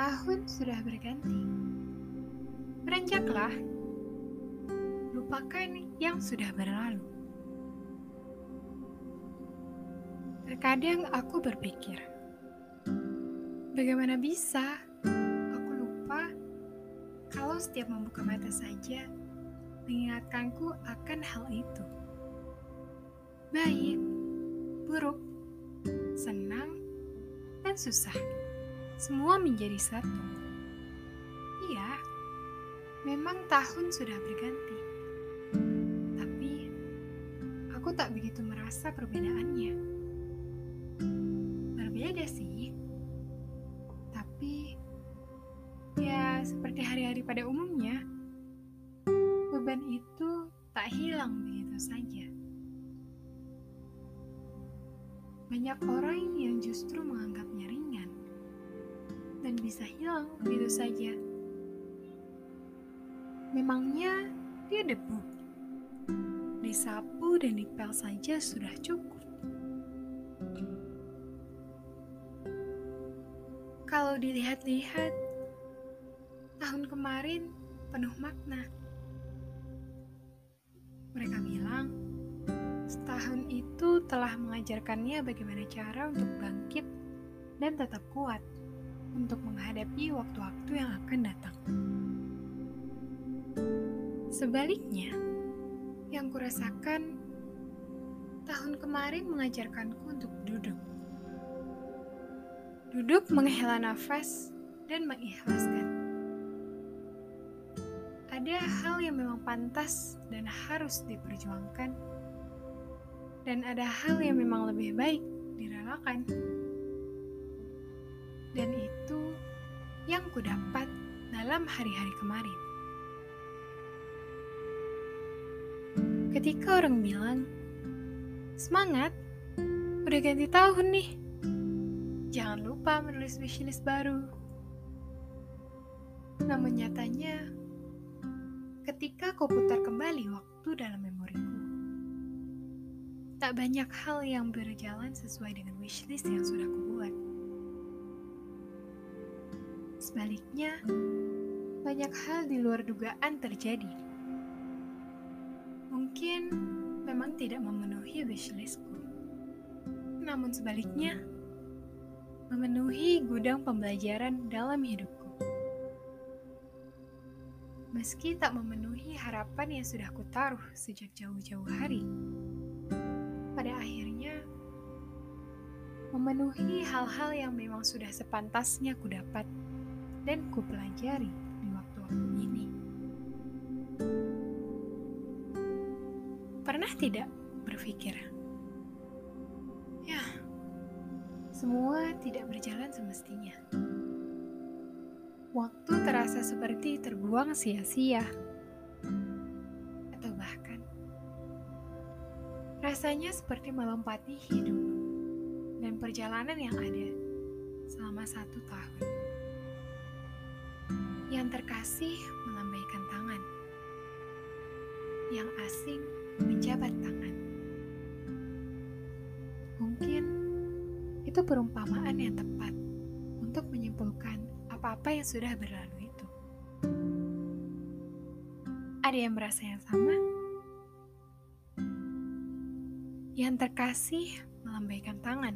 Tahun sudah berganti. Beranjaklah. Lupakan yang sudah berlalu. Terkadang aku berpikir, bagaimana bisa aku lupa kalau setiap membuka mata saja mengingatkanku akan hal itu. Baik, buruk, senang, dan susah. Semua menjadi satu. Iya, memang tahun sudah berganti. Tapi, aku tak begitu merasa perbedaannya. Berbeda sih. Tapi, ya seperti hari-hari pada umumnya, beban itu tak hilang begitu saja. Banyak orang yang justru menganggapnya ringan dan bisa hilang begitu saja. Memangnya dia debu. Disapu dan dipel saja sudah cukup. Kalau dilihat-lihat, tahun kemarin penuh makna. Mereka bilang, setahun itu telah mengajarkannya bagaimana cara untuk bangkit dan tetap kuat untuk menghadapi waktu-waktu yang akan datang. Sebaliknya, yang kurasakan tahun kemarin mengajarkanku untuk duduk. Duduk menghela nafas dan mengikhlaskan. Ada hal yang memang pantas dan harus diperjuangkan, dan ada hal yang memang lebih baik direlakan. Dan itu yang kudapat dalam hari-hari kemarin. Ketika orang bilang, semangat, udah ganti tahun nih. Jangan lupa menulis wishlist baru. Namun nyatanya, ketika kau putar kembali waktu dalam memoriku, tak banyak hal yang berjalan sesuai dengan wishlist yang sudah kubuat. Sebaliknya, banyak hal di luar dugaan terjadi. Mungkin memang tidak memenuhi wishlistku. Namun sebaliknya, memenuhi gudang pembelajaran dalam hidupku. Meski tak memenuhi harapan yang sudah kutaruh sejak jauh-jauh hari, pada akhirnya memenuhi hal-hal yang memang sudah sepantasnya kudapat dan kupelajari di waktu-waktu ini. Pernah tidak berpikir, ya, semua tidak berjalan semestinya. Waktu terasa seperti terbuang sia-sia, atau bahkan rasanya seperti melompati hidup dan perjalanan yang ada selama satu tahun. Yang terkasih melambaikan tangan, yang asing menjabat tangan. Mungkin itu perumpamaan yang tepat untuk menyimpulkan apa-apa yang sudah berlalu itu. Ada yang merasa yang sama? Yang terkasih melambaikan tangan.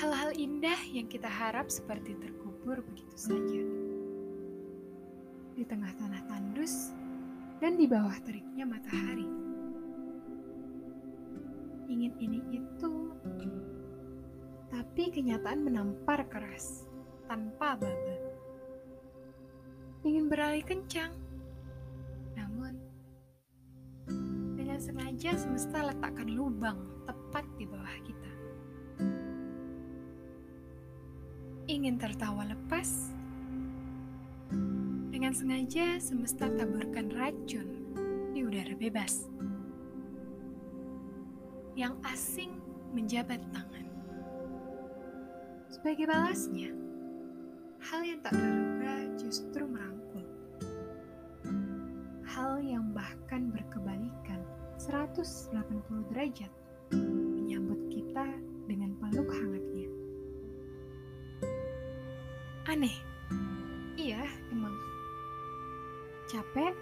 Hal-hal indah yang kita harap seperti terkubur begitu saja. Di tengah tanah tandus dan di bawah teriknya matahari. Ingin ini itu, tapi kenyataan menampar keras tanpa baba. Ingin beralih kencang, namun dengan sengaja semesta letakkan lubang tepat di bawah kita. Ingin tertawa lepas, dengan sengaja semesta taburkan racun di udara bebas. Yang asing menjabat tangan. Sebagai balasnya, hal yang tak terduga justru merangkul. Hal yang bahkan berkebalikan 180 derajat aneh. Iya emang. Capek?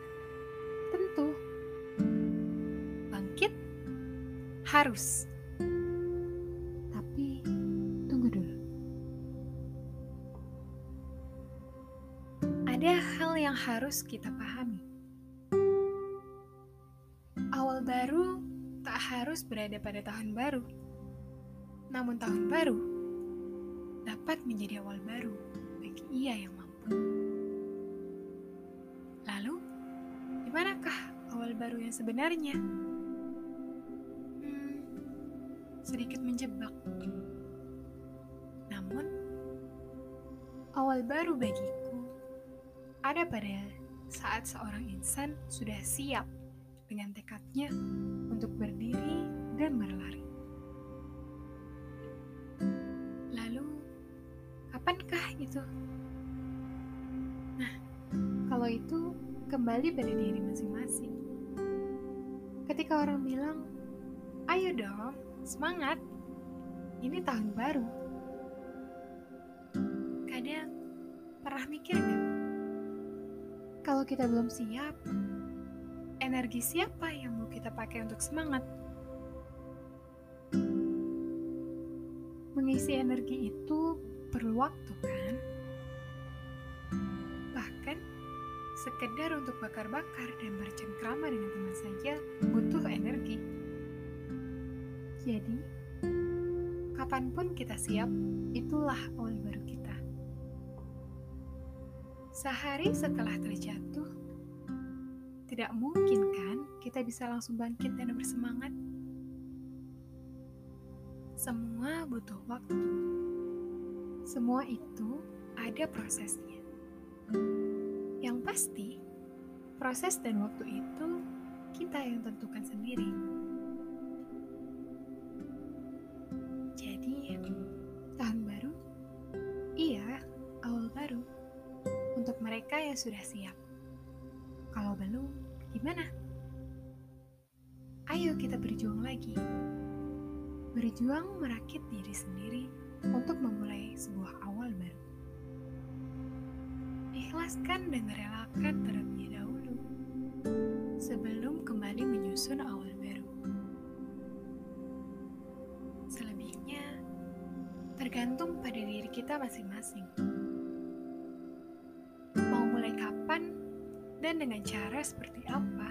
Tentu. Bangkit? Harus. Tapi tunggu dulu. Ada hal yang harus kita pahami. Awal baru tak harus berada pada tahun baru. Namun tahun baru dapat menjadi awal baru bagi ia yang mampu. Lalu, di manakah awal baru yang sebenarnya? Hmm, sedikit menjebak. Namun, awal baru bagiku ada pada saat seorang insan sudah siap dengan tekadnya untuk berdiri dan berlari. Kapankah itu? Nah, kalau itu kembali pada diri masing-masing. Ketika orang bilang, "Ayo dong, semangat! Ini tahun baru." Kadang pernah mikir nggak? Kalau kita belum siap, energi siapa yang mau kita pakai untuk semangat? Mengisi energi itu perlu waktu, kan? Bahkan, sekedar untuk bakar-bakar dan bercengkrama dengan teman saja butuh energi. Jadi, kapan pun kita siap, itulah awal baru kita. Sehari setelah terjatuh, tidak mungkin kan kita bisa langsung bangkit dan bersemangat. Semua butuh waktu. Semua itu ada prosesnya. Yang pasti, proses dan waktu itu kita yang tentukan sendiri. Jadi, tahun baru? Iya, awal baru untuk mereka yang sudah siap. Kalau belum, gimana? Ayo kita berjuang lagi. Berjuang merakit diri sendiri untuk memulai sebuah awal baru. Ikhlaskan dan merelakan terlebih dahulu sebelum kembali menyusun awal baru. Selebihnya tergantung pada diri kita masing-masing. dan dengan cara seperti apa.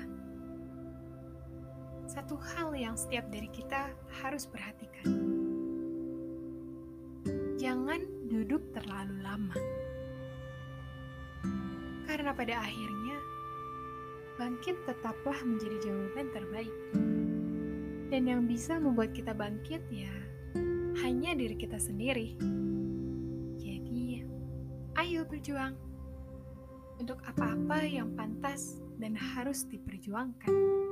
Satu hal yang setiap dari kita harus perhatikan. Duduk terlalu lama. Karena pada akhirnya, bangkit tetaplah menjadi jawaban terbaik. Dan yang bisa membuat kita bangkit ya hanya diri kita sendiri. Jadi, ayo berjuang untuk apa-apa yang pantas dan harus diperjuangkan.